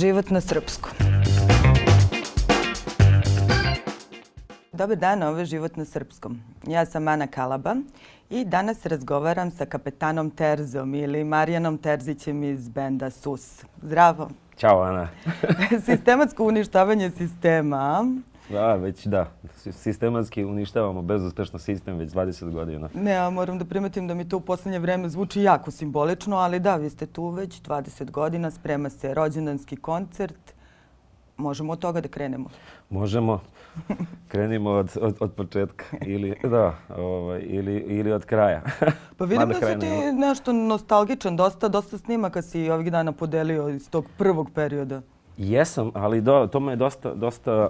život na srpskom. Dobar dan, ovo je Život na srpskom. Ja sam Ana Kalaba i danas razgovaram sa kapetanom Terzom ili Marijanom Terzićem iz benda SUS. Zdravo. Ćao, Ana. Sistematsko uništavanje sistema Da, već da. Sistematski uništavamo bezuspešno sistem već 20 godina. Ne, a moram da primetim da mi to u poslednje vreme zvuči jako simbolično, ali da, vi ste tu već 20 godina, sprema se rođendanski koncert. Možemo od toga da krenemo? Možemo. Krenimo od, od, od početka ili, da, ovaj, ili, ili od kraja. Pa vidim da, da si ti nešto nostalgičan, dosta, dosta snimaka si ovih dana podelio iz tog prvog perioda. Jesam, ali do, to me je dosta, dosta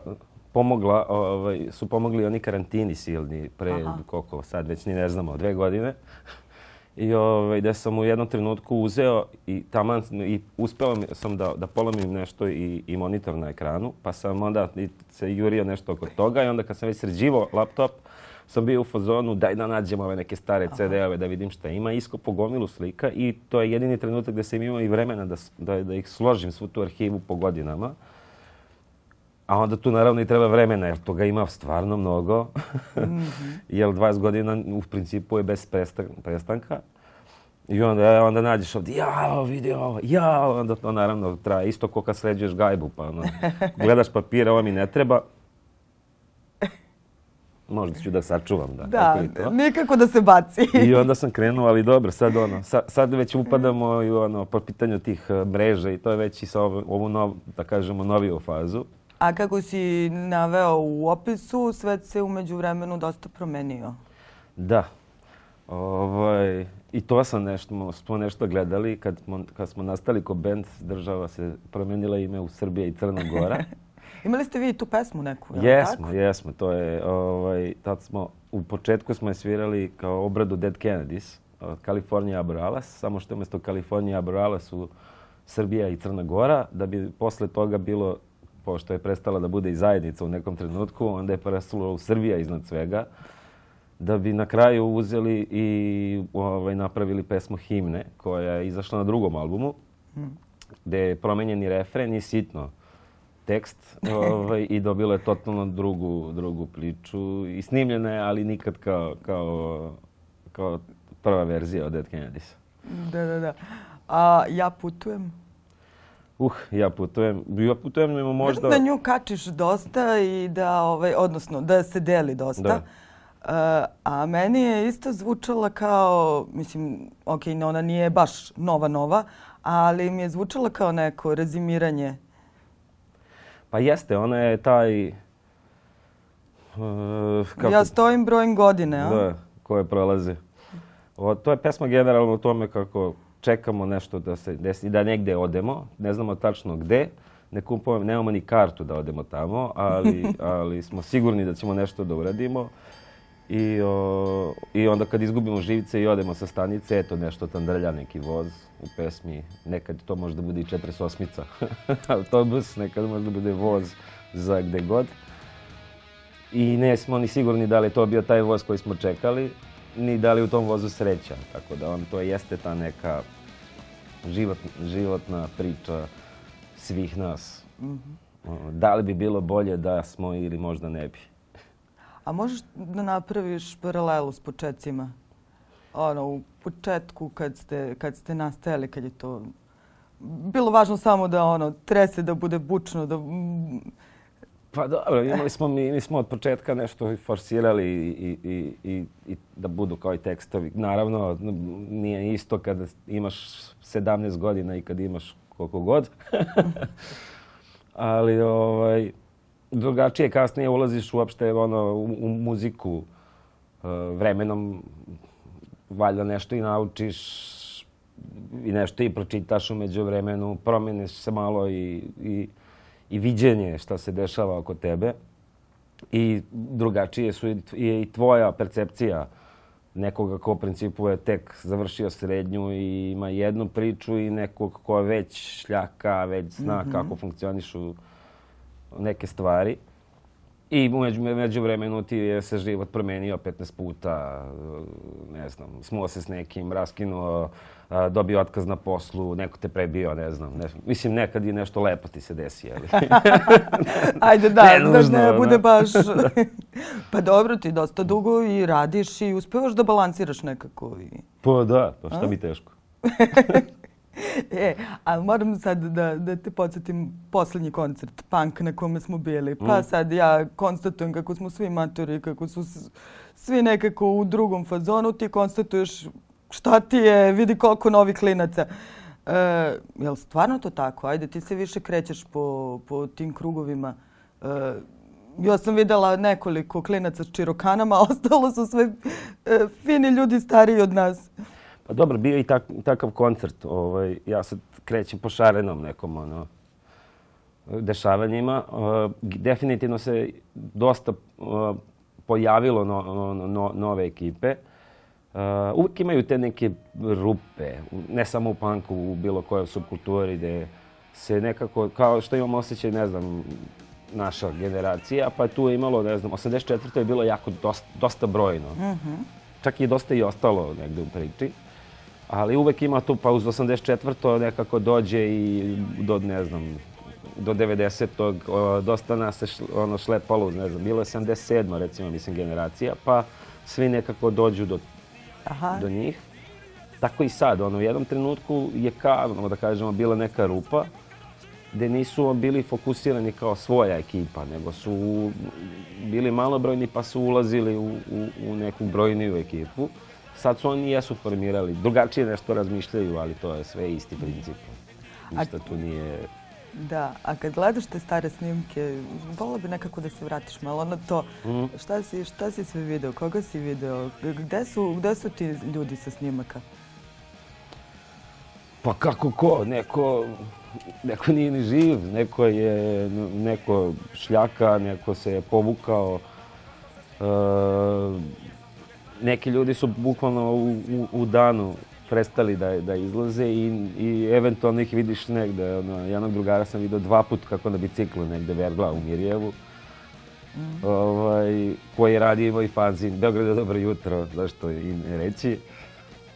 pomogla, ovaj, su pomogli oni karantini silni pre, Aha. koliko sad već ni ne znamo, dve godine. I ovaj, da sam u jednom trenutku uzeo i taman i uspeo sam da, da polomim nešto i, i monitor na ekranu, pa sam onda se jurio nešto oko toga i onda kad sam već sređivo laptop, sam bio u fazonu daj da nađem ove neke stare CD-ove da vidim šta ima. Iskopao gomilu slika i to je jedini trenutak gde sam imao i vremena da, da, da ih složim svu tu arhivu po godinama. A onda tu naravno i treba vremena, jer toga ima stvarno mnogo. Mm -hmm. jer 20 godina u principu je bez prestanka. I onda, e, onda nađeš ovde, ja, vidi ovo, jao, onda to naravno traje. Isto ko kad sređuješ gajbu, pa ono, gledaš papire, ovo mi ne treba, možda ću da sačuvam. Da, da to. nekako da se baci. I onda sam krenuo, ali dobro, sad, ono, sad, sad već upadamo i ono, po pitanju tih e, mreža i to je već i sa ovu, ovu nov, da kažemo, noviju fazu. A kako si naveo u opisu, svet se umeđu vremenu dosta promenio. Da. Ovaj, I to sam nešto, smo nešto gledali. Kad smo, kad smo nastali ko band, država se promenila ime u Srbije i Crna Gora. Imali ste vi tu pesmu neku? Je jesmo, tako? jesmo. To je, ovaj, tad smo, u početku smo je svirali kao obradu Dead Kennedys, Kalifornija Abralas, samo što je umjesto Kalifornija Abralas su Srbija i Crna Gora, da bi posle toga bilo pošto je prestala da bude i zajednica u nekom trenutku, onda je prestala Srbija iznad svega, da bi na kraju uzeli i ovaj, napravili pesmu Himne, koja je izašla na drugom albumu, mm. gde je promenjeni refren i sitno tekst ovaj, i dobila je totalno drugu, drugu priču. I snimljena je, ali nikad kao, kao, kao prva verzija od Ed Kennedys. Da, da, da. A ja putujem uh, ja putujem, ja putujem, ima možda... Da nju kačiš dosta i da, ovaj, odnosno, da se deli dosta. Da. Uh, a meni je isto zvučala kao, mislim, ok, ona nije baš nova nova, ali mi je zvučala kao neko rezimiranje. Pa jeste, ona je taj... Uh, kako... Ja stojim brojim godine, a? Da, koje prolaze. O, to je pesma generalno o tome kako čekamo nešto da se desi, da negde odemo, ne znamo tačno gde, ne kupujemo, nemamo ni kartu da odemo tamo, ali, ali smo sigurni da ćemo nešto da uradimo. I, o, I onda kad izgubimo živice i odemo sa stanice, eto nešto tandrlja neki voz u pesmi. Nekad to možda bude i 48 autobus, nekad možda bude voz za gde god. I ne smo ni sigurni da li je to bio taj voz koji smo čekali ni da li u tom vozu sreća. Tako da on, to jeste ta neka život, životna priča svih nas. Mm -hmm. Da li bi bilo bolje da smo ili možda ne bi. A možeš da napraviš paralelu s početcima? Ono, u početku kad ste, kad ste nastajali, kad je to bilo važno samo da ono trese, da bude bučno, da Pa dobro, imali smo, mi, mi smo od početka nešto forsirali i, i, i, i da budu kao i tekstovi. Naravno, nije isto kada imaš 17 godina i kada imaš koliko god. Ali ovaj, drugačije kasnije ulaziš uopšte ono, u, u muziku. Eh, vremenom valjda nešto i naučiš i nešto i pročitaš umeđu vremenu, promeniš se malo i, i i viđenje šta se dešava oko tebe i drugačije su je i tvoja percepcija nekoga ko u principu je tek završio srednju i ima jednu priču i nekog ko je već šljaka, već zna mm -hmm. kako funkcionišu neke stvari. I među, među vremenu ti je se život promenio 15 puta, ne znam, smo se s nekim, raskinuo dobio otkaz na poslu, neko te prebio, ne znam. Ne, mislim, nekad i nešto lepo ti se desi. Ali. Ajde, da, ne, nužno, da ne bude baš... pa dobro, ti dosta dugo i radiš i uspevaš da balansiraš nekako. I... Pa da, pa šta a? mi teško. E, ali moram sad da, da te podsjetim poslednji koncert, punk na kome smo bili. Pa mm. sad ja konstatujem kako smo svi matori, kako su svi nekako u drugom fazonu, ti konstatuješ šta ti je, vidi koliko novih klinaca. E, jel stvarno to tako? Ajde, ti se više krećeš po, po tim krugovima. E, ja sam videla nekoliko klinaca s čirokanama, a ostalo su sve e, fini ljudi stariji od nas. Pa dobro, bio i tak, takav koncert. Ovaj, ja sad krećem po šarenom nekom ono, dešavanjima. Uh, e, definitivno se dosta uh, pojavilo no, no, no, nove ekipe. Uh, uvijek imaju te neke rupe, ne samo u panku, u bilo kojoj subkulturi gdje se nekako, kao što imam osjećaj, ne znam, naša generacija, pa tu je imalo, ne znam, 84. je bilo jako dosta, dosta brojno. Mm -hmm. Čak je dosta i ostalo negde u priči. Ali uvek ima tu, pa uz 84. nekako dođe i do, ne znam, do 90. dosta nas se šle, ono, šlepalo, ne znam, bilo je 77. recimo, mislim, generacija, pa svi nekako dođu do Aha. do njih. Tako i sad, ono, u jednom trenutku je kao, da kažemo, bila neka rupa gde nisu bili fokusirani kao svoja ekipa, nego su bili malobrojni pa su ulazili u, u, u neku brojniju ekipu. Sad su oni jesu formirali, drugačije nešto razmišljaju, ali to je sve isti princip. Ništa tu nije Da, a kad gledaš te stare snimke, volila bi nekako da se vratiš malo na to. Mhm. Šta, si, šta si sve video, koga si video, gde su, gde su ti ljudi sa snimaka? Pa kako ko, neko, neko nije ni živ, neko je neko šljaka, neko se je povukao. E, neki ljudi su bukvalno u, u, u danu prestali da, da izlaze i, i eventualno ih vidiš negde. Ono, jednog drugara sam vidio dva put kako na biciklu negde vergla u Mirjevu. Mm. Ovaj, koji radi imao i fanzin Beograda dobro jutro, zašto i ne reći.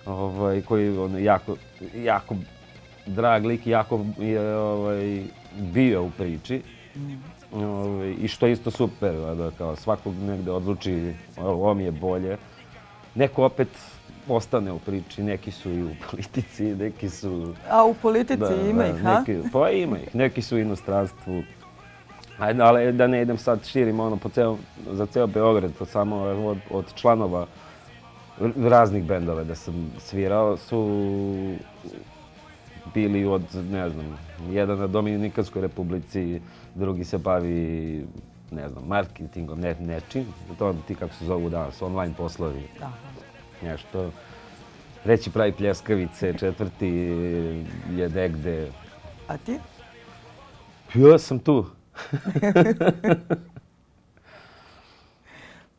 Ovaj, koji ono, jako, jako drag lik, jako je ovaj, bio u priči. Mhm. Ovaj, I što je isto super, da, kao svakog negde odluči, ovo mi je bolje. Neko opet ostane u priči. Neki su i u politici, neki su... A u politici da, ima da, ih, ha? Neki, pa ima ih. Neki su u inostranstvu. Ajde, ali da ne idem sad širim ono po ceo, za ceo Beograd, to samo od, od članova raznih bendova da sam svirao su bili od, ne znam, jedan na Dominikanskoj republici, drugi se bavi, ne znam, marketingom, ne, nečim. To ti kako se zovu danas, online poslovi. Aha nešto. Reći pravi pljeskavice, četvrti je negde. A ti? Ja sam tu.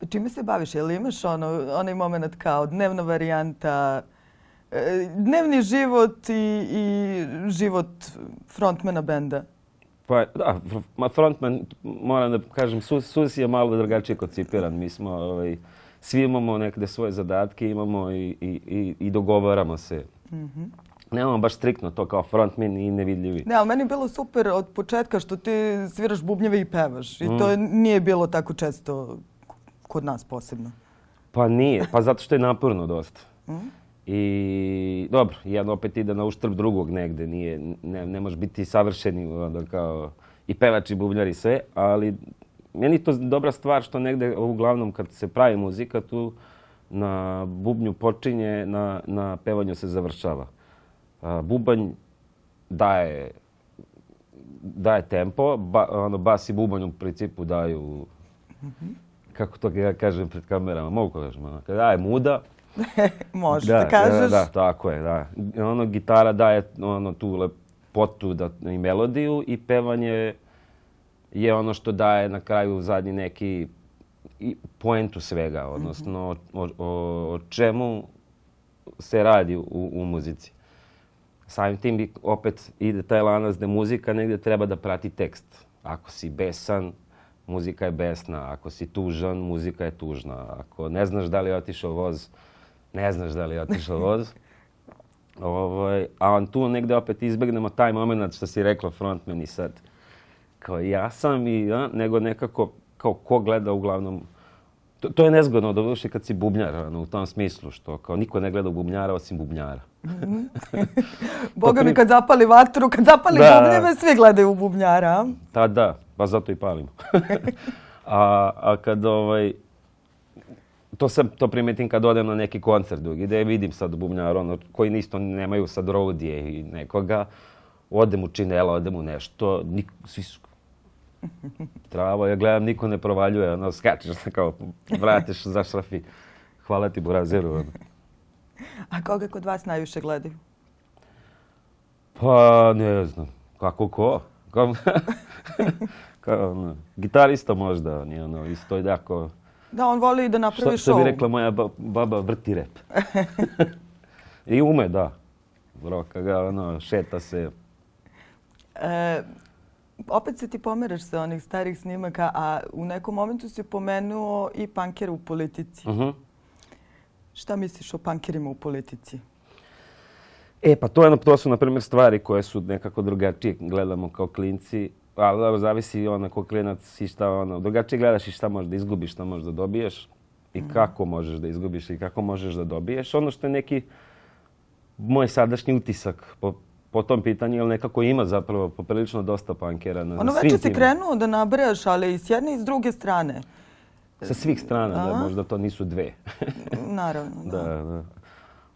Pa čime se baviš? Je li imaš ono, onaj moment kao dnevna varijanta, e, dnevni život i, i život frontmena benda? Pa, da, frontman, moram da kažem, Sus, je malo drugačije koncipiran. Mi smo, ovaj, svi imamo nekde svoje zadatke, imamo i, i, i, i dogovaramo se. Mm -hmm. Nemamo baš striktno to kao frontmen i nevidljivi. Ne, ali meni je bilo super od početka što ti sviraš bubnjeve i pevaš. I mm. to mhm. nije bilo tako često kod nas posebno. Pa nije, pa zato što je naporno dosta. Mm. I dobro, jedan opet ide na uštrb drugog negde. Nije, ne, ne može biti savršeni onda kao i pevač i bubnjar i sve, ali meni je to dobra stvar što negde, uglavnom kad se pravi muzika, tu na bubnju počinje, na, na pevanju se završava. A, bubanj daje, daje tempo, ba, ono, bas i bubanj u principu daju, kako to ja kažem pred kamerama, mogu kažem, ono, daje muda, Možeš da, da kažeš. Da, da, tako je, da. Ono, gitara daje ono, tu lepotu da, i melodiju i pevanje je ono što daje na kraju zadnji neki i poentu svega, mhm. odnosno mm -hmm. o, o, o čemu se radi u, u muzici. Samim tim bi opet ide taj lanac da muzika negde treba da prati tekst. Ako si besan, muzika je besna. Ako si tužan, muzika je tužna. Ako ne znaš da li je otišao voz, ne znaš da li je otišao voz. Ovo, a on tu negde opet izbegnemo taj moment što si rekla i sad kao ja sam i ja, nego nekako kao ko gleda uglavnom To, to je nezgodno, da doduše, kad si bubnjar, ono, u tom smislu, što kao niko ne gleda u bubnjara osim bubnjara. Boga mi kad zapali vatru, kad zapali da, bubnjeve, svi gledaju u bubnjara. Da, da, pa zato i palimo. a, a kad ovaj, to sam to primetim kad odem na neki koncert drugi, gde vidim sad bubnjara, ono, koji isto nemaju sad rodije i nekoga, odem u činela, odem u nešto, nik, svi su Travo, ja gledam, niko ne provaljuje, ono, skačeš se da kao, vratiš za šrafi. Hvala ti, Burazeru. Ono. A koga kod vas najviše gledaju? Pa, ne znam. Kako ko? Kao, kao ono, gitarista možda, on je ono, isto je jako... Da, on voli da napravi što, show. Što bi rekla moja baba, vrti rep. I ume, da. Roka ga, ono, šeta se. E, opet se ti pomeraš sa onih starih snimaka, a u nekom momentu si pomenuo i pankera u politici. Uh mhm. -huh. Šta misliš o pankerima u politici? E, pa to, je, to su, na primjer, stvari koje su nekako drugačije gledamo kao klinci, ali dobro, zavisi ona ko klinac i šta ono. Drugačije gledaš i šta možeš da izgubiš, šta možeš da dobiješ i mhm. kako možeš da izgubiš i kako možeš da dobiješ. Ono što je neki moj sadašnji utisak po po tom pitanju, jer nekako ima zapravo poprilično dosta pankera na, ono svim timima. Ono si krenuo da nabrajaš, ali i s jedne i s druge strane. Sa svih strana, da možda to nisu dve. Naravno, da. da, da.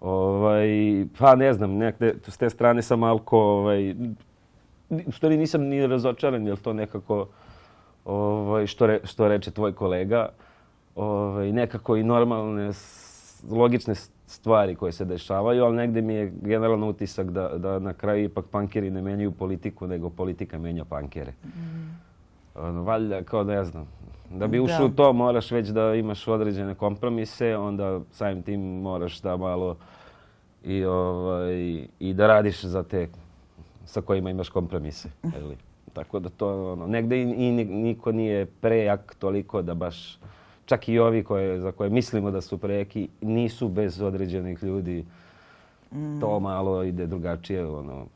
Ovaj, pa ne znam, nekde, s te strane sam malko, ovaj, u stvari nisam ni razočaran, jer to nekako, ovaj, što, re, što reče tvoj kolega, ovaj, nekako i normalne, logične stvari koje se dešavaju, ali negde mi je generalno utisak da, da na kraju ipak pankeri ne menjaju politiku, nego politika menja pankere. Mm. Ono, valjda, kao da ja znam. Da bi ušao u da. to moraš već da imaš određene kompromise, onda samim tim moraš da malo i, ovaj, i da radiš za te sa kojima imaš kompromise. Jeli? Tako da to ono, negde i, i niko nije prejak toliko da baš čak i ovi koje, za koje mislimo da su prejaki, nisu bez određenih ljudi. Mm. To malo ide drugačije. Ono,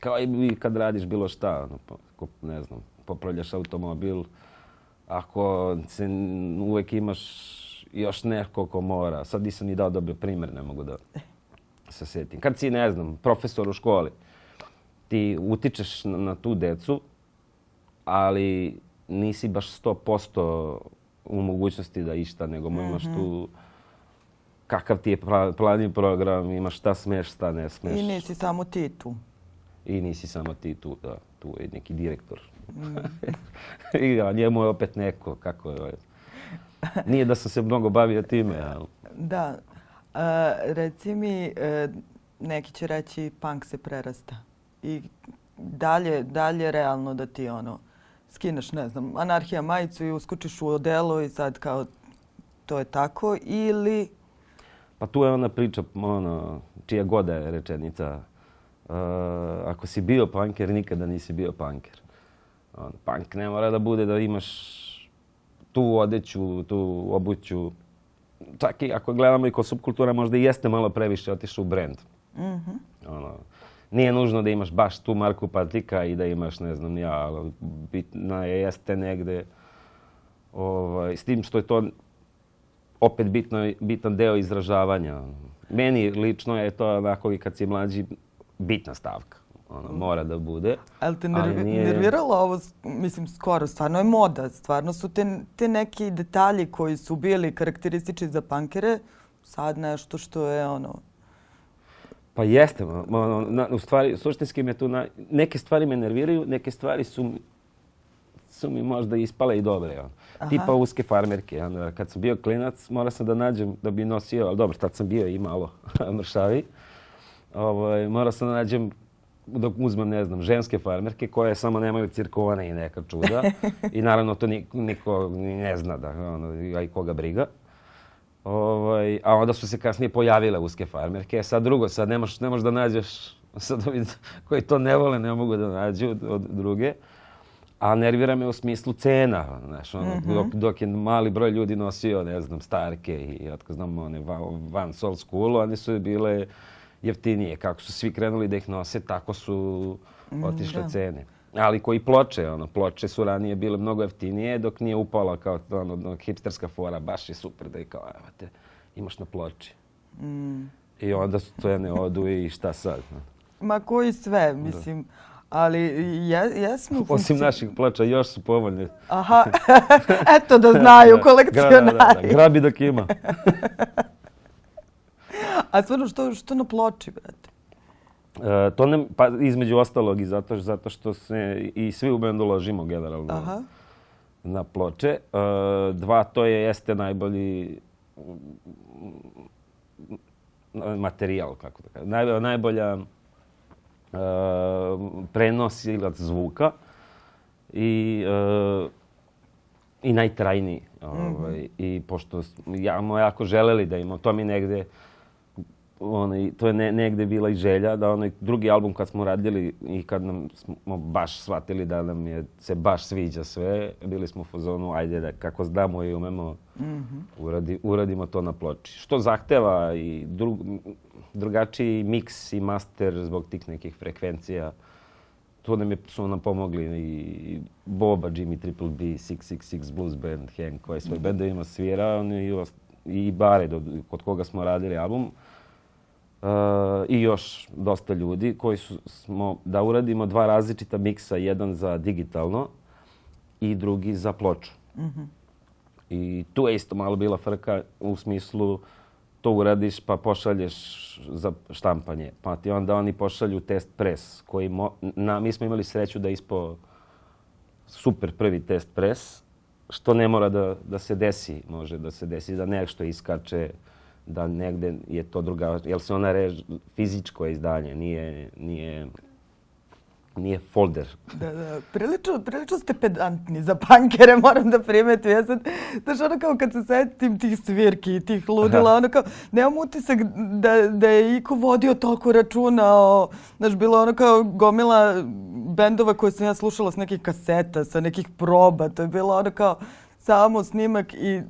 kao i kad radiš bilo šta, ono, ne znam, popravljaš automobil, ako se uvek imaš još neko ko mora, sad nisam ni dao da dobro primer, ne mogu da se sjetim. Kad si, ne znam, profesor u školi, ti utičeš na, na tu decu, ali nisi baš 100% u mogućnosti da išta, nego mm -hmm. imaš mhm. tu kakav ti je plan i program, imaš šta smeš, šta ne smeš. I nisi samo ti tu. I nisi samo ti tu, da. Tu je neki direktor. Mm. I a njemu je opet neko, kako je. Ovaj, nije da sam se mnogo bavio time, ali... Da. A, reci mi, e, neki će reći punk se prerasta. I dalje, dalje realno da ti ono skineš, ne znam, anarhija majicu i uskočiš u odelo i sad kao to je tako ili... Pa tu je ona priča, ono, čija god da je rečenica. Uh, ako si bio panker, nikada nisi bio panker. On, punk ne mora da bude da imaš tu odeću, tu obuću. Čak i ako gledamo i ko subkultura, možda i jeste malo previše otišao u brend. Mm -hmm. ono, nije nužno da imaš baš tu marku patika i da imaš, ne znam, ja, bitna je, jeste negde, ovaj, s tim što je to opet bitno, bitan deo izražavanja. Meni lično je to onako i kad si mlađi bitna stavka. Ono, mora da bude. Ali te nervi, ali nije... nerviralo ovo, mislim, skoro, stvarno je moda. Stvarno su te, te neki detalji koji su bili karakteristični za pankere sad nešto što je ono Pa jeste. Ma, u stvari, suštinski me tu... Na, neke stvari me nerviraju, neke stvari su, su mi možda ispale i dobre. Ono. Tipa uske farmerke. Ono. Kad sam bio klinac, morao sam da nađem da bi nosio, ali dobro, tad sam bio i malo mršavi. Ovo, ovaj, morao sam da nađem da uzmem, ne znam, ženske farmerke koje samo nemaju cirkovane i neka čuda. I naravno to niko, niko ne zna, da, ono, i koga briga. Ovaj, a onda su se kasnije pojavile uske farmerke. E, sad drugo, sad ne možeš, ne možeš da nađeš, sad ovi da koji to ne vole ne mogu da nađu od, druge. A nervira me u smislu cena, znaš, ono, mm -hmm. dok, dok je mali broj ljudi nosio, ne znam, starke i otko znam, one van, van sol skulu, one su bile jeftinije. Kako su svi krenuli da ih nose, tako su mm, otišle mm, da. cene ali koji ploče, ono, ploče su ranije bile mnogo jeftinije, dok nije upala kao ono, ono, hipsterska fora, baš je super da je kao, evo te, imaš na ploči. Mm. I onda to je odu i šta sad. No. Ma koji sve, da. mislim. Da. Ali ja, ja Funkci... Osim naših plača, još su povoljne. Aha, eto da znaju da, da, kolekcionari. da, da, da, grabi dok ima. A stvarno, što, što na ploči, brate? E, to nam, pa između ostalog i zato, zato što se i svi u bendu ložimo generalno Aha. na ploče. E, dva, to je, jeste najbolji mm, materijal, kako da kažem. Naj, najbolja e, prenosilac zvuka i, e, i najtrajniji. Ovaj, mm -hmm. I pošto ja, jako želeli da imamo, to mi negde onaj, to je ne, negde bila i želja da onaj drugi album kad smo radili i kad nam smo baš shvatili da nam je, se baš sviđa sve, bili smo u fazonu, ajde da kako znamo i umemo, mm -hmm. uradi, uradimo to na ploči. Što zahteva i drug, drugačiji miks i master zbog tih nekih frekvencija. To nam je, su nam pomogli i Boba, Jimmy Triple B, 666 Blues Band, Hank, koji svoj mm -hmm. benda ima svira, i, i Bare, do, kod koga smo radili album. Uh, i još dosta ljudi koji su, smo da uradimo dva različita miksa, jedan za digitalno i drugi za ploču. Mm -hmm. I tu je isto malo bila frka u smislu to uradiš pa pošalješ za štampanje. Pa ti onda oni pošalju test pres. Koji mo, na, mi smo imali sreću da ispo super prvi test pres, što ne mora da, da se desi. Može da se desi da nešto iskače, da negde je to druga, jel se ona reže fizičko izdanje, nije, nije nije folder. Da, da. Prilično, prilično ste pedantni za pankere, moram da primetim. Ja sad, znaš, ono kao kad se setim tih svirki i tih ludila, Aha. ono kao, nemam utisak da, da je iko vodio toliko računa o, znaš, bilo ono kao gomila bendova koje sam ja slušala s nekih kaseta, sa nekih proba, to je bilo ono kao samo snimak i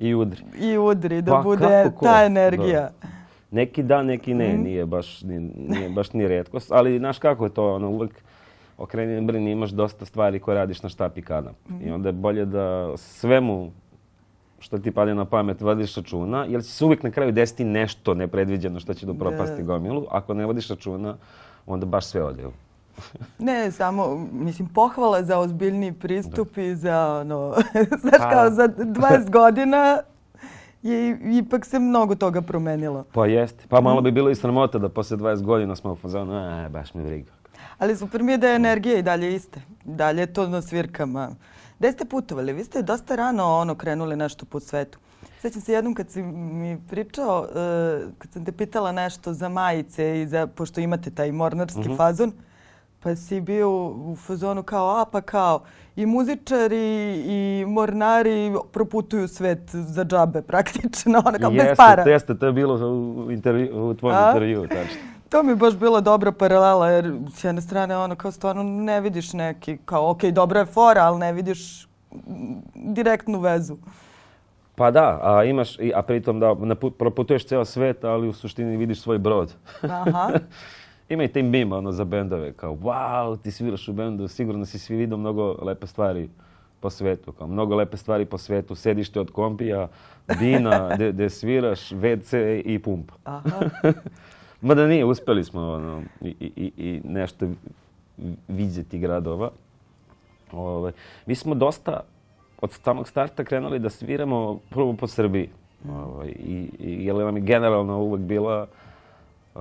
I udri. I udri, da pa, bude ta energija. Da, da. Neki da, neki ne, nije mhm. baš, nije baš ni redkost. Ali znaš kako je to, ono, uvek okreni brini, imaš dosta stvari koje radiš na i kanap. I mhm. onda je bolje da svemu što ti pade na pamet vodiš računa, jer će se uvijek na kraju desiti nešto nepredviđeno što će do da propasti da. gomilu. Ako ne vodiš računa, onda baš sve ode Ne, samo, mislim, pohvala za ozbiljni pristup da. i za, ono, znaš pa. kao, za 20 godina je ipak se mnogo toga promenilo. Pa jeste. Pa malo bi bilo i sramota da posle 20 godina smo u ne, baš mi briga. Ali super mi je da je energija i dalje iste. Dalje je to na svirkama. Gde ste putovali? Vi ste dosta rano ono krenuli nešto po svetu. Sećam se jednom kad si mi pričao, uh, kad sam te pitala nešto za majice i za, pošto imate taj mornarski mm -hmm. fazon, pa si bio u fazonu kao, a pa kao, i muzičari i mornari proputuju svet za džabe praktično, ono kao jeste, bez para. Jeste, jeste, to je bilo u, intervju, u tvojom a? intervju, tačno. To mi je baš bila dobra paralela, jer s jedne strane ono kao stvarno ne vidiš neki, kao ok, dobra je fora, ali ne vidiš direktnu vezu. Pa da, a imaš, a pritom da, proputuješ ceo svet, ali u suštini vidiš svoj brod. Aha. Ima i taj meme ono, za bendove, kao wow, ti sviraš u bendu, sigurno si svi vidio mnogo lepe stvari po svetu. Kao, mnogo lepe stvari po svetu, sedište od kompija, dina, bina, gdje sviraš, WC i pump. Aha. Mada nije, uspeli smo ono, i, i, i nešto vidjeti gradova. Ove, ovaj, mi smo dosta od samog starta krenuli da sviramo prvo po Srbiji. Ove, ovaj, i, i, jer nam je generalno uvek bila uh,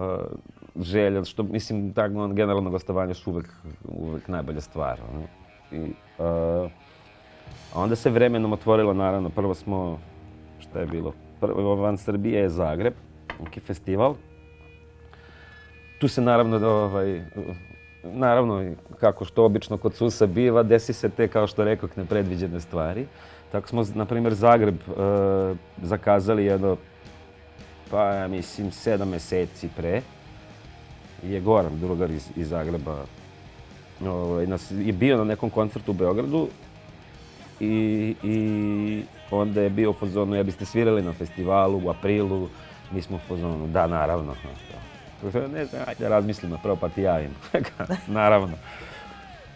želja, što mislim ta da, generalno gostovanje je uvek, uvek najbolja stvar. Ne? I, e, a, onda se vremenom otvorilo naravno, prvo smo, šta je bilo, prvo van Srbije je Zagreb, neki festival. Tu se naravno, da, ovaj, naravno, kako što obično kod Susa biva, desi se te, kao što rekao, nepredviđene stvari. Tako smo, na primjer, Zagreb e, zakazali jedno, pa mislim, sedam meseci pre je Goran, drugar iz, iz Zagreba, ovaj, nas je bio na nekom koncertu u Beogradu i, i onda je bio u fazonu, ja biste svirali na festivalu u aprilu, mi smo u fazonu, da, naravno. Ne znam, ajde razmislimo, prvo pa ti javim. naravno.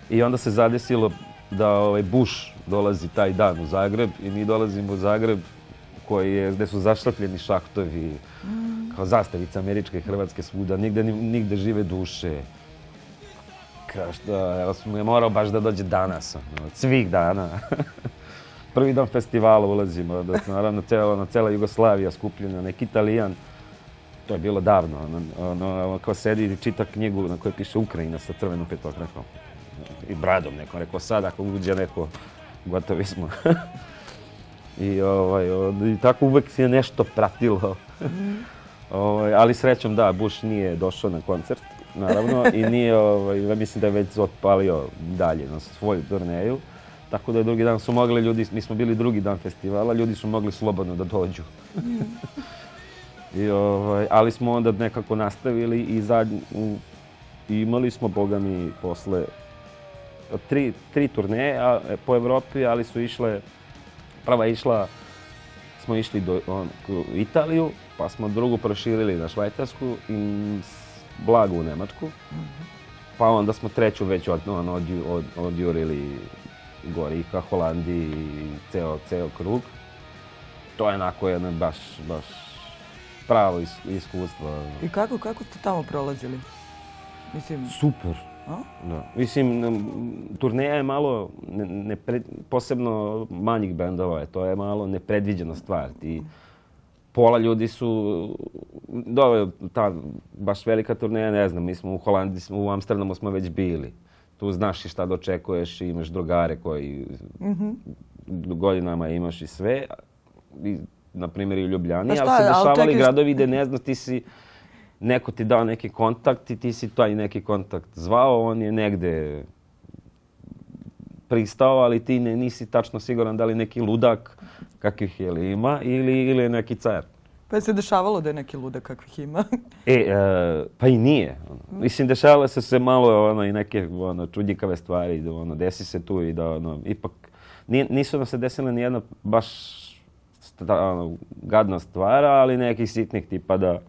I onda se zadesilo da ovaj, Bush dolazi taj dan u Zagreb i mi dolazimo u Zagreb koji je, gde su zašlapljeni šahtovi, mm kao zastavica američke i hrvatske svuda, nigde, nigde žive duše. Kao što, evo smo je morao baš da dođe danas, ono, svih dana. Prvi dan festivala ulazimo, da, naravno cela, ono, cela Jugoslavija skupljena, neki italijan. To je bilo davno, ono, ono, kao sedi i čita knjigu na kojoj piše Ukrajina sa crvenom petokrakom. I bradom nekom, rekao sad ako uđe neko, gotovi smo. I, ovaj, i tako uvek se je nešto pratilo. Ovaj, ali srećom da, Bush nije došao na koncert, naravno, i nije, ovaj, mislim da je već otpalio dalje na svoju turneju. Tako da je drugi dan su mogli ljudi, mi smo bili drugi dan festivala, ljudi su mogli slobodno da dođu. I, ovaj, ali smo onda nekako nastavili i zadnji, imali smo, boga mi, posle tri, tri turneje a, e, po Evropi, ali su išle, prva išla, smo išli do on, Italiju, pa smo drugu proširili na Švajcarsku i blagu u Nemačku. Mm -hmm. Pa onda smo treću već od, od, od, odjurili gori ka Holandiji i ceo, ceo krug. To je onako jedno baš, baš pravo iskustvo. I kako, kako ste tamo prolazili? Mislim... Super. A? Da. Mislim, turneja je malo, ne, ne pre, posebno manjih bendova je, to je malo nepredviđena stvar. Ti, mm pola ljudi su, dobro, ta baš velika turneja, ne znam, mi smo u Holandiji, smo, u Amsterdamu smo već bili. Tu znaš i šta dočekuješ i imaš drugare koji mm -hmm. godinama imaš i sve. I, na primjer i u Ljubljani, pa šta, ali se dešavali ali čekaj... gradovi gde ne znam ti si neko ti dao neki kontakt i ti si taj neki kontakt zvao, on je negde pristao, ali ti ne, nisi tačno siguran da li neki ludak kakvih je li ima ili, ili neki car. Pa je se dešavalo da je neki ludak kakvih ima. e, e, pa i nije. Mislim, dešavale se se malo ono, i neke ono, čudnjikave stvari. Da, ono, desi se tu i da ono, ipak nije, nisu nam se desile ni jedna baš sta, ono, gadna stvar, ali nekih sitnih tipa da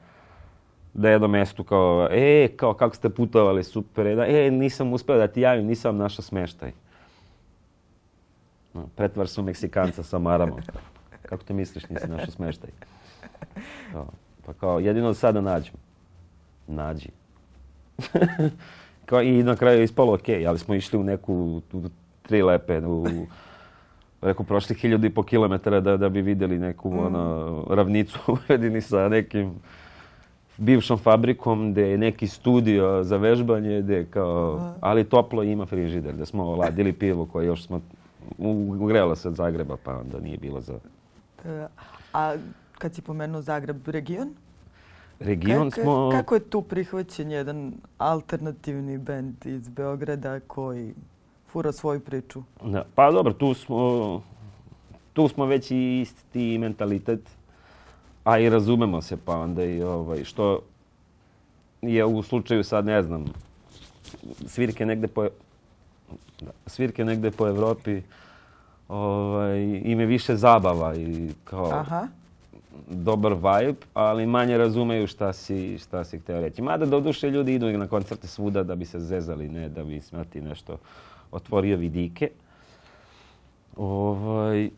da je jedno mesto kao, e, kao kako ste putovali, super, e, da, e, nisam uspeo da ti javim, nisam našao smeštaj. Pretvar su Meksikanca sa maramom. Kako ti misliš, nisi našao smeštaj? Kao, pa kao, jedino sada da nađem. Nađi. kao, I na kraju je ispalo ok, ali smo išli u neku u tri lepe, u, rekao, prošli hiljadu i po kilometara da, da bi videli neku mm. ono, ravnicu u sa nekim bivšom fabrikom gde je neki studio za vežbanje, gde kao, ali toplo ima frižider, da smo ladili pivo koje još smo ugrela se od Zagreba, pa onda nije bilo za... Eh, a kad si pomenuo Zagreb, region? Region kako, smo... Kako je tu prihvaćen jedan alternativni bend iz Beograda koji fura svoju priču? Da, pa dobro, tu smo, tu smo već i isti mentalitet, a i razumemo se pa onda i ovaj, što je u slučaju sad, ne znam, svirke negde po, da, svirke negde po Evropi, ovaj, im je više zabava i kao Aha. dobar vibe, ali manje razumeju šta si, šta si hteo reći. Mada doduše ljudi idu na koncerte svuda da bi se zezali, ne da bi smrti nešto otvorio vidike. Ovaj,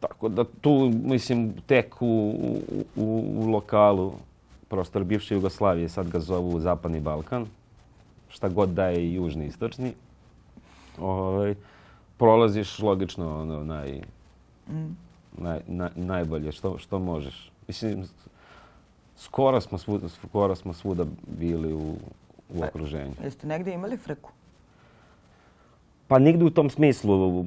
tako da tu, mislim, tek u, u, u, u lokalu prostor bivše Jugoslavije, sad ga zovu Zapadni Balkan, šta god da je južni, istočni. Ovaj, prolaziš logično ono naj, mm. naj, naj, najbolje što, što možeš. Mislim, skoro smo svuda, skoro smo svuda bili u, u pa, okruženju. Jeste negde imali freku? Pa nigdje u tom smislu.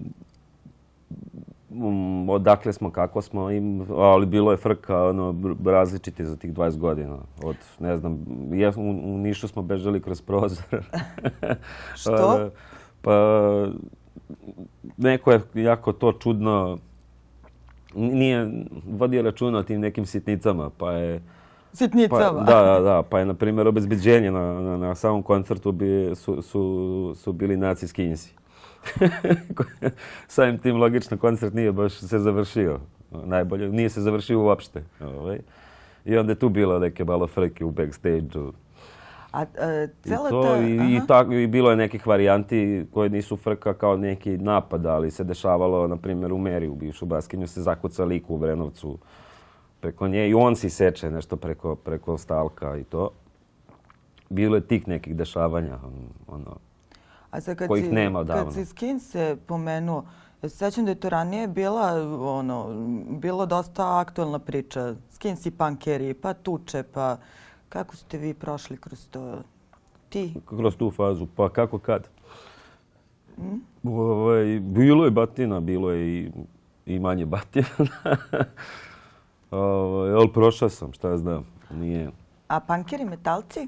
Um, odakle smo, kako smo, im, ali bilo je frka ono, različite za tih 20 godina. Od, ne znam, ja, u, u Nišu smo bežali kroz prozor. što? pa, pa neko je jako to čudno, nije vodio računa o tim nekim sitnicama, pa je... Sitnicama? Pa, da, da, da. Pa je, na primjer, obezbeđenje na, na, na samom koncertu bi, su, su, su bili naci skinjsi. Samim tim, logično, koncert nije baš se završio. Najbolje, nije se završio uopšte. Ovaj. I onda je tu bilo neke malo frke u backstage-u. A, e, cela I, to, ta, i, i, tako, I bilo je nekih varijanti koje nisu frka kao neki napad, ali se dešavalo, na primjer, u Meri, u bivšu baskinju, se zakuca lik u Vrenovcu preko nje i on si seče nešto preko, preko stalka i to. Bilo je tih nekih dešavanja, ono, A sad kad kojih si, nema odavno. Kad si Skinse pomenuo, Sećam da je to ranije bila, ono, bilo dosta aktualna priča. Skinsi pankeri, pa tuče, pa Kako ste vi prošli kroz to? Ti? Kroz tu fazu. Pa kako kad? Mm? Ovaj, bilo je batina, bilo je i, i manje batina. ovaj, ali prošao sam, šta znam. Nije... A pankeri metalci?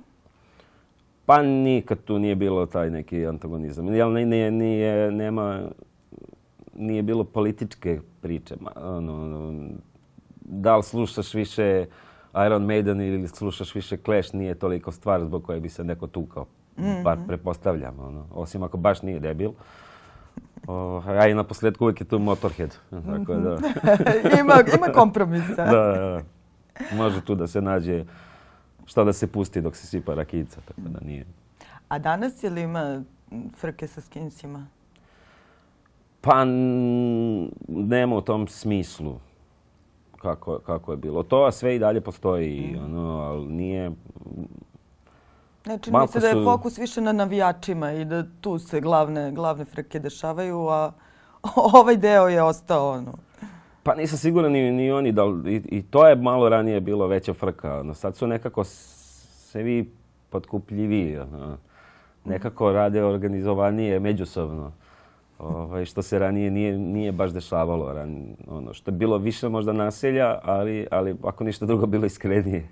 Pa nikad tu nije bilo taj neki antagonizam. Jel, ne, nije, nije, nema, nije bilo političke priče. Ono, da li slušaš više uh, Iron Maiden ili slušaš više Clash nije toliko stvar zbog koje bi se neko tukao. Mm -hmm. Bar prepostavljam, ono. osim ako baš nije debil. O, a i na posljedku uvijek je tu Motorhead. Tako da. Mhm. ima, ima kompromisa. Da, da, da, Može tu da se nađe šta da se pusti dok se sipa rakica, tako da nije. A danas je li ima frke sa skincima? Pa nema u tom smislu kako, kako je bilo. To sve i dalje postoji, mm. ono, ali nije... Znači, mislim su... da je fokus više na navijačima i da tu se glavne, glavne frke dešavaju, a ovaj deo je ostao ono. Pa nisam siguran ni, ni oni da i, i to je malo ranije bilo veća frka. No, sad su nekako se vi potkupljiviji. Nekako rade organizovanije međusobno ovaj, što se ranije nije, nije baš dešavalo. Ran, ono, što je bilo više možda naselja, ali, ali ako ništa drugo bilo iskrenije.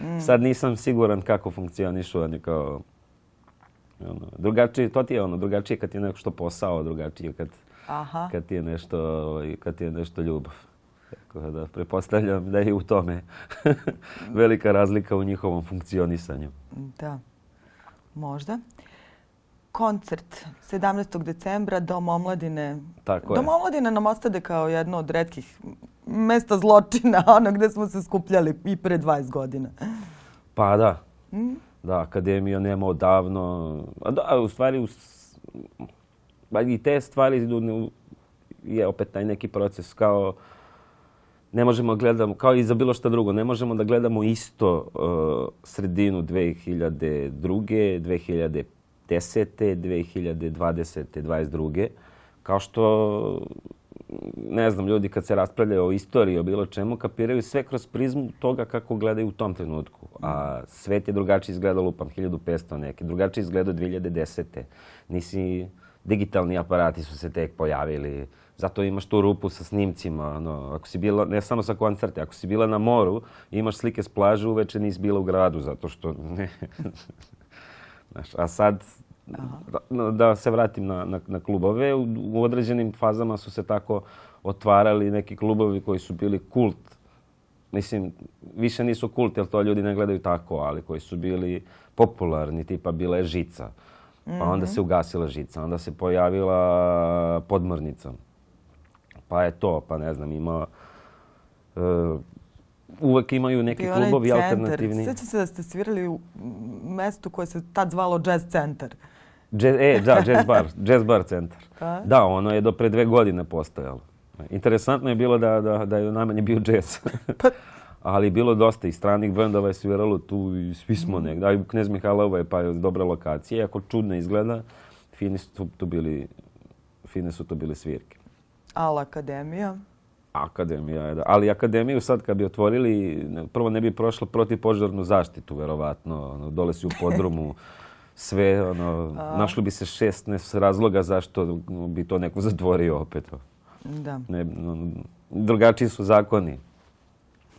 Mm. Sad nisam siguran kako funkcionišu oni kao... Ono, drugačije, to ti je ono, drugačije kad ti je nešto posao, drugačije kad, Aha. kad, ti, je nešto, ovaj, kad ti je nešto ljubav. Tako da prepostavljam da je u tome velika razlika u njihovom funkcionisanju. Da, možda koncert 17. decembra Dom omladine. Tako je. Dom omladine nam ostade kao jedno od redkih mesta zločina, ono gde smo se skupljali i pre 20 godina. Pa da. Mm? Da, akademija nema odavno. A da, u stvari, u, i te stvari je opet taj neki proces kao ne možemo gledamo, kao i za bilo šta drugo, ne možemo da gledamo isto uh, sredinu 2002. 2005 2010. 2020. 22. Kao što, ne znam, ljudi kad se raspravljaju o istoriji, o bilo čemu, kapiraju sve kroz prizmu toga kako gledaju u tom trenutku. A svet je drugačije izgledao, lupam, 1500 neke, drugačije izgledao 2010. Nisi, digitalni aparati su se tek pojavili, zato imaš tu rupu sa snimcima. Ono, ako si bila, ne samo sa koncerte, ako si bila na moru, imaš slike s plaže, uveče nisi bila u gradu, zato što ne. Znaš, a sad Aha. Da se vratim na, na, na klubove, u, u određenim fazama su se tako otvarali neki klubovi koji su bili kult. Mislim, više nisu kult jer to ljudi ne gledaju tako, ali koji su bili popularni, tipa bila je žica. Pa onda mhm. se ugasila žica, onda se pojavila podmornica. Pa je to, pa ne znam, ima... Uh, uvek imaju neki klubovi centar. alternativni. Sjećam se da ste svirali u mestu koje se tad zvalo Jazz Center. Jazz, e, da, jazz bar, jazz bar centar. A? Pa. Da, ono je do pre dve godine postojalo. Interesantno je bilo da, da, da je najmanje bio jazz. pa... Ali bilo dosta i stranih bendova je sviralo tu i svi smo mm. negdje. A i Knez Mihajlova je pa je dobra lokacija, iako čudno izgleda. Fini su tu, tu bili, fine su to bili svirke. Al Akademija? Akademija je, da. Ali Akademiju sad kad bi otvorili, prvo ne bi prošla protipožarnu zaštitu, verovatno. Ono, Dole si u podrumu. sve, ono, A... našli bi se 16 razloga zašto bi to neko zatvorio opet. Da. Ne, no, drugačiji su zakoni.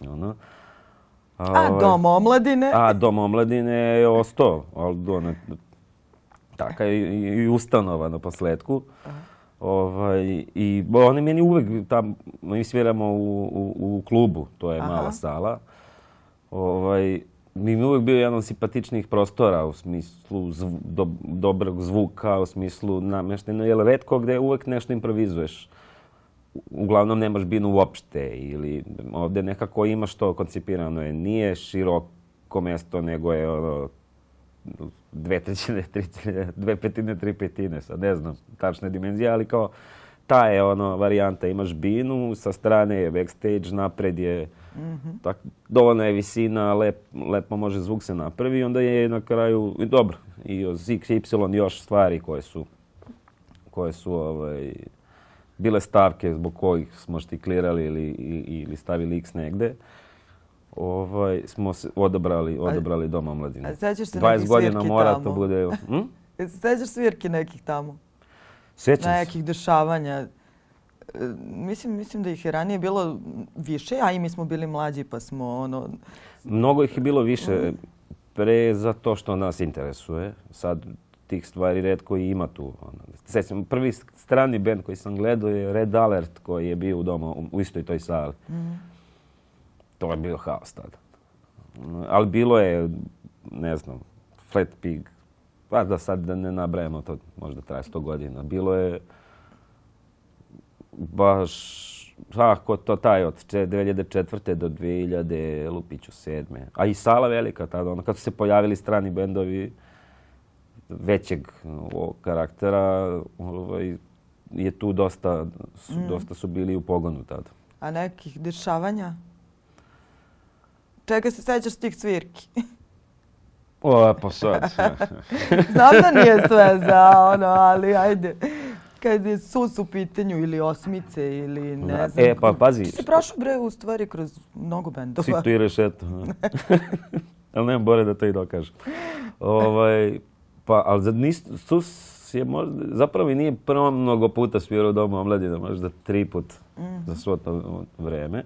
Ono. A, a ovaj, dom omladine? A dom omladine je ostao, ali ona, taka i, i ustanova na posledku. Ovaj, I oni meni uvek, tam, mi sviramo u, u, u klubu, to je Aha. mala sala. Ovaj, mi je uvek bio jedan od simpatičnijih prostora u smislu zv, do, dobrog zvuka, u smislu nameštenja, jer redko gde uvek nešto improvizuješ. Uglavnom nemaš binu uopšte ili ovde nekako imaš to koncipirano. Je. Nije široko mesto, nego je ono, dve trećine, tri, dve petine, tri petine, sad ne znam tačne dimenzije, ali kao ta je ono varijanta. Imaš binu, sa strane je backstage, napred je uh, Mm-hmm. Tak, dovoljna je visina, lep, lepo može zvuk se napravi i onda je na kraju i dobro. I uz X, Y još stvari koje su, koje su ovaj, bile stavke zbog kojih smo štiklirali ili, ili stavili X negde. Ovaj, smo se odabrali, odabrali doma mladine. A sećaš se 20 godina mora tamo. to bude... Hm? Sećaš svirki nekih tamo? Sjećam se. Nekih dešavanja. E, mislim, mislim da ih je ranije bilo više, a i mi smo bili mlađi pa smo ono... Mnogo ih je bilo više pre za to što nas interesuje. Sad tih stvari redko i ima tu. Sjećam, prvi strani band koji sam gledao je Red Alert koji je bio u domu u istoj toj sali. Mm. To je bio haos tada. Ali bilo je, ne znam, Flat Pig, pa da sad da ne nabrajamo to, možda traje 100 godina. Bilo je baš ako to taj od 2004. do 2000, Lupiću 7. A i sala velika tada, ono, kad su se pojavili strani bendovi većeg ovog karaktera, ovaj, je tu dosta su, mm. dosta su bili u pogonu tada. A nekih dešavanja? Čega se sećaš tih svirki? o, pa sad. Znam da nije sve za ono, ali ajde kad je sus u pitanju ili osmice ili ne da. znam. E, pa pazi. Ti si prošao bre u stvari kroz mnogo bendova. Sito i rešeto. ali nemam bore da to i dokažem. Ovaj, pa, ali nis, sus je možda, zapravo i nije prvo mnogo puta svirao doma omladina, možda tri put mm -hmm. za svo to vreme.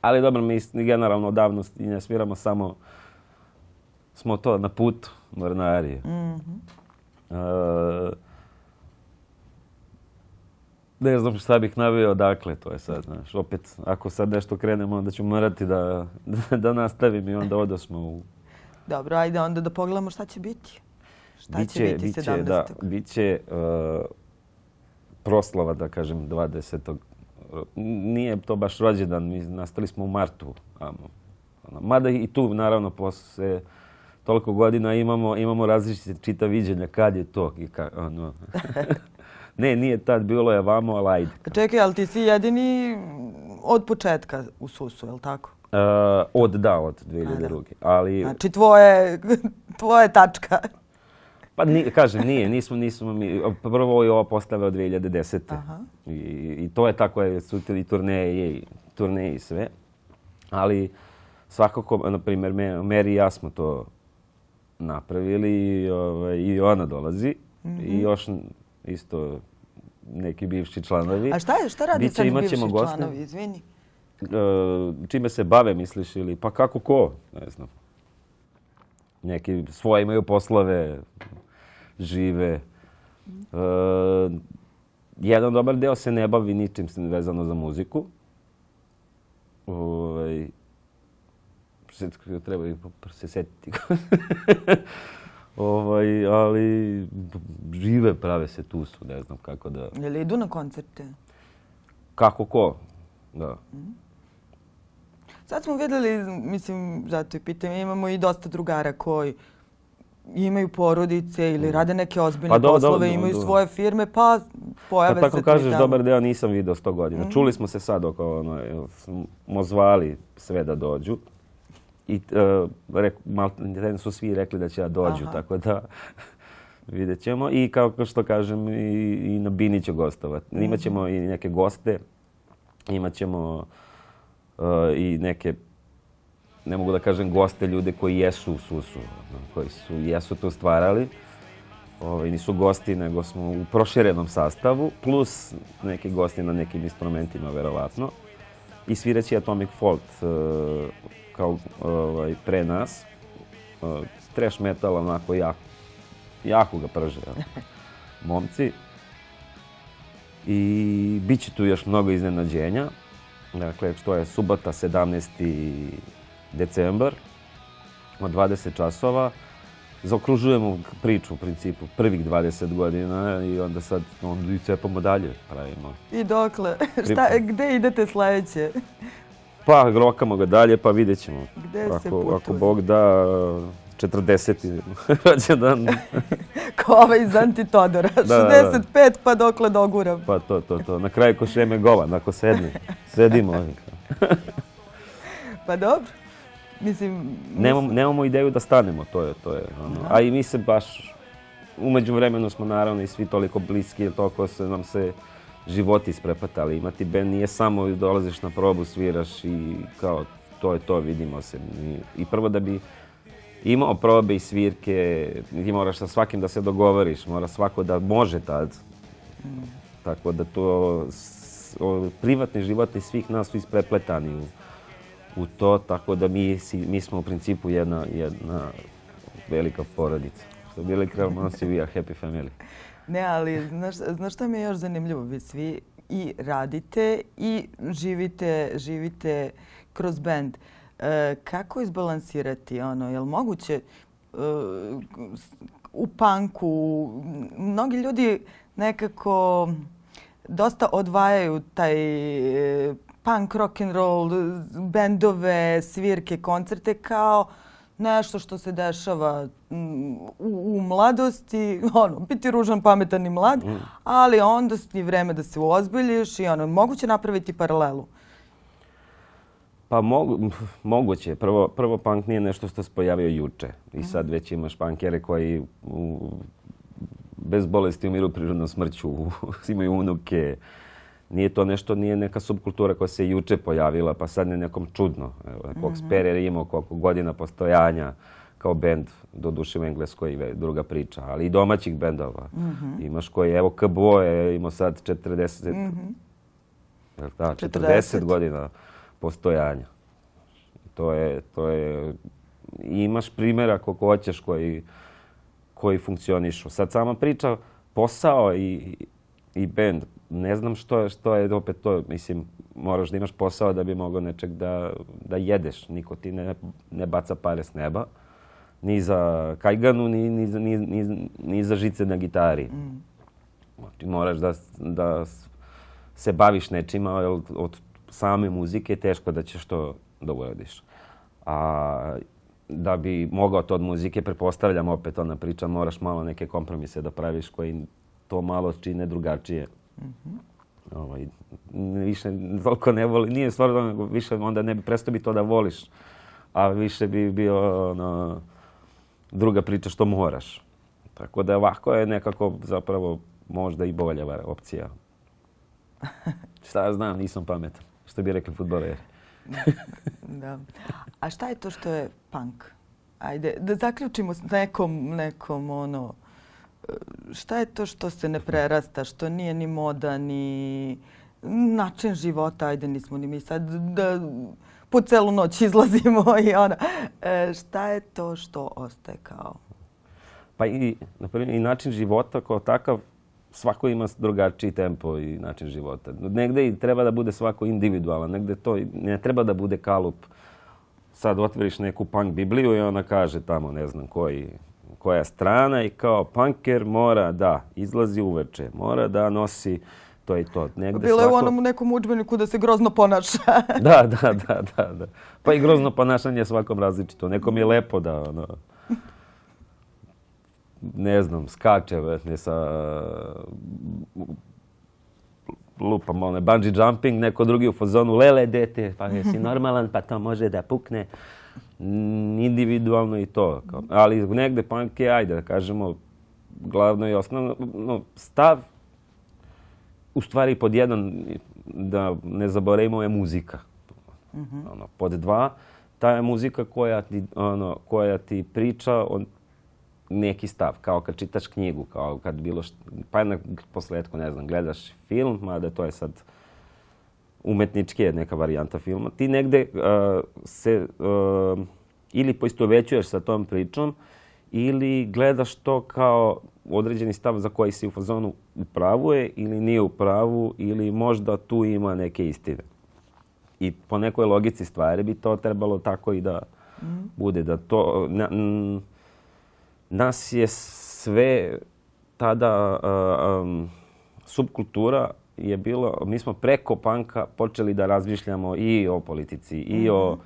Ali dobro, mi generalno odavno ne sviramo samo, smo to na putu, mornarije. Mhm. Mm -hmm. uh, ne znam šta bih navio dakle, to je sad, znaš, opet, ako sad nešto krenemo, onda ću morati da, da nastavim i onda odosmo u... Dobro, ajde onda da pogledamo šta će biti. Šta biće, će biti biće, 17. Da, biće uh, proslava, da kažem, 20. Nije to baš rođendan, mi nastali smo u martu. Mada i tu, naravno, posle toliko godina imamo, imamo različite čita viđenja kad je to i ka, ono. ne, nije tad bilo je vamo, ali ajde. Pa čekaj, ali ti si jedini od početka u SUS-u, je li tako? Uh, od, da, od 2002. Da. Ali... Znači tvoje, tvoje tačka. Pa ni, kažem, nije, nismo, nismo mi, prvo je ova postava od 2010. Aha. I, I to je tako, je, su i turneje, i turneje i sve. Ali svakako, na primjer, Meri i ja smo to napravili i, ovaj, i ona dolazi. Mm -hmm. I još isto neki bivši članovi. A šta, je, šta radi Biće, sad bivši goste. članovi, izvini? E, čime se bave, misliš, ili pa kako ko, ne znam. Neki svoje imaju poslove, žive. E, jedan dobar deo se ne bavi ničim vezano za muziku. Ovaj, treba se setiti. Ovaj, ali žive prave se tu su, ne znam kako da... Jel idu na koncerte? Kako ko, da. Mm. Sad smo videli, mislim, zato i pitam, imamo i dosta drugara koji imaju porodice ili mhm. rade neke ozbiljne pa, do, poslove, do, do, imaju da. svoje firme, pa pojave Kad Pa tako kažeš, dobar deo nisam video 100 godina. Mm Čuli smo se sad oko, ono, smo zvali sve da dođu i uh, e, rek, mal, su svi rekli da će ja dođu, Aha. tako da vidjet ćemo. I kao što kažem, i, i na Bini će gostovati. Mhm. Imaćemo i neke goste, imaćemo uh, e, i neke ne mogu da kažem goste, ljude koji jesu u sus koji su, jesu to stvarali. Ove, ovaj, nisu gosti, nego smo u proširenom sastavu, plus neki gosti na nekim instrumentima, verovatno. I sviraći Atomic Fault, uh, kao ovaj, pre nas. Uh, trash metal onako jako, jako ga prže, ja. momci. I bit će tu još mnogo iznenađenja. Dakle, što je subota 17. decembar od 20 časova. Zaokružujemo priču u principu prvih 20 godina i onda sad onda i cepamo dalje pravimo. I dokle? Šta, gde idete sledeće? Pa rokamo ga dalje, pa vidjet ćemo. Gde ako, se putuje? Ako Bog da, 40. rođendan. Kao ovaj iz Antitodora, 65 da, da, da. pa dokle doguram. Pa to, to, to. Na kraju ko šeme govan, ako sedne. Sedimo. pa dobro. Mislim... Nemam, nemamo ideju da stanemo, to je, to je. Ono. A i mi se baš... Umeđu vremenu smo naravno i svi toliko bliski, toliko se nam se životi isprepatali. Imati band nije samo da dolaziš na probu, sviraš i kao to je to, vidimo se. I prvo da bi imao probe i svirke, ti moraš sa svakim da se dogovoriš, mora svako da može tad. Tako da to, privatni životi svih nas su isprepletani u, u to, tako da mi, si, mi smo u principu jedna, jedna velika porodica. Što bi rekao, ono si happy family. Ne, ali znaš, znaš šta mi je još zanimljivo? Vi svi i radite i živite, živite kroz band. E, kako izbalansirati ono? Je li moguće e, u panku? Mnogi ljudi nekako dosta odvajaju taj e, punk, rock and roll, bendove, svirke, koncerte kao uh, nešto što se dešava mm, u, u mladosti, ono, biti ružan, pametan i mlad, mm. ali onda je vreme da se uozbiljiš i ono, moguće napraviti paralelu. Pa mogu, moguće. Prvo, prvo punk nije nešto što se pojavio juče. I mhm. sad već imaš punkere koji u, bez bolesti umiru prirodnom smrću, imaju unuke, nije to nešto, nije neka subkultura koja se juče pojavila, pa sad je nekom čudno. Evo, Cox mm -hmm. Perry imao koliko godina postojanja kao bend, do duše u Engleskoj druga priča, ali i domaćih bendova. Mm -hmm. Imaš koji, evo KBO je imao sad 40, mm -hmm. da, 40, 40 godina postojanja. To je, to je, imaš primjera koliko hoćeš koji, koji funkcionišu. Sad sama priča posao i, i bend ne znam što je, što je opet to, mislim, moraš da imaš posao da bi mogao nečeg da, da jedeš. Niko ti ne, ne baca pare s neba, ni za kajganu, ni, ni, ni, ni, ni za žice na gitari. Mm. Ti znači, moraš da, da se baviš nečima, jer od same muzike je teško da ćeš to da uradiš. A da bi mogao to od muzike, prepostavljam opet ona priča, moraš malo neke kompromise da praviš koji to malo čine drugačije Mm-hmm. Ovaj, više toliko ne voli, nije stvar da više onda ne bi prestao bi to da voliš, a više bi bio ono, druga priča što moraš. Tako da ovako je nekako zapravo možda i bolja opcija. Šta znam, nisam pametan. Što bi rekli futboleri. da. A šta je to što je punk? Ajde, da zaključimo s nekom, nekom ono, šta je to što se ne prerasta, što nije ni moda, ni način života, ajde nismo ni mi sad da po celu noć izlazimo i ona. E, šta je to što ostaje kao? Pa i, na primjer, i način života kao takav, svako ima drugačiji tempo i način života. Negde i treba da bude svako individualan, negde to ne treba da bude kalup. Sad otvoriš neku punk bibliju i ona kaže tamo ne znam koji koja strana i kao panker mora da izlazi uveče, mora da nosi to i to. Negde Bilo svako... je u onom nekom učbeniku da se grozno ponaša. da, da, da, da, da. Pa i grozno ponašanje je svakom različito. Nekom je lepo da ono, ne znam, skače ne sa lupam, one, bungee jumping, neko drugi u fazonu, lele dete, pa jesi normalan, pa to može da pukne individualno i to. Kao, ali negde punk je, ajde da kažemo, glavno i osnovno, no, stav u stvari pod jedan, da ne zaboravimo, je muzika. Mm -hmm. pod dva, ta je muzika koja ti, ono, koja ti priča o neki stav, kao kad čitaš knjigu, kao kad bilo šta, pa na posledku, ne znam, gledaš film, mada to je sad umetničke neka varijanta filma, ti negde uh, se uh, ili poistovećuješ sa tom pričom ili gledaš to kao određeni stav za koji si u fazonu u pravu je ili nije u pravu ili možda tu ima neke istine. I po nekoj logici stvari bi to trebalo tako i da mm. bude. Da to, na, m, nas je sve tada uh, um, subkultura je bilo, mi smo preko panka počeli da razmišljamo i o politici i o, mhm.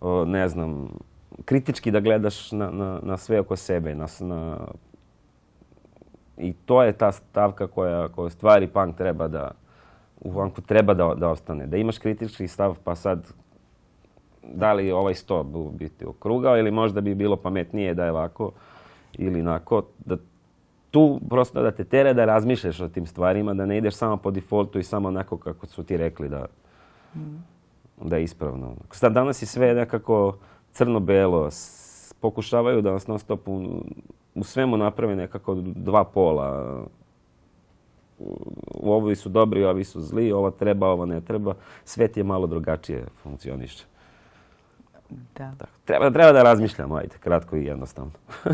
o, ne znam, kritički da gledaš na, na, na sve oko sebe, na, na I to je ta stavka koja, koja stvari punk treba da, u punku treba da, da ostane. Da imaš kritički stav pa sad da li ovaj sto bi biti okrugao ili možda bi bilo pametnije da je ovako ili onako. Da tu prosto da te tera da razmišljaš o tim stvarima, da ne ideš samo po defaultu i samo onako kako su ti rekli da, da je ispravno. Sad danas je sve nekako crno-belo. Pokušavaju da nas non stop u, u svemu naprave nekako dva pola. U, Ovi su dobri, ovi su zli, ova treba, ova ne treba. Svet je malo drugačije funkcioniše. Da. Tako, treba, treba da razmišljamo, ajde, kratko i jednostavno.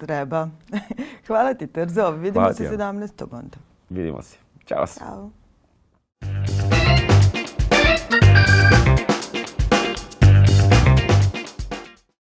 treba. Hvala ti, Trzo. Vidimo Hvala se 17. onda. Vidimo se. Ćao. Ćao.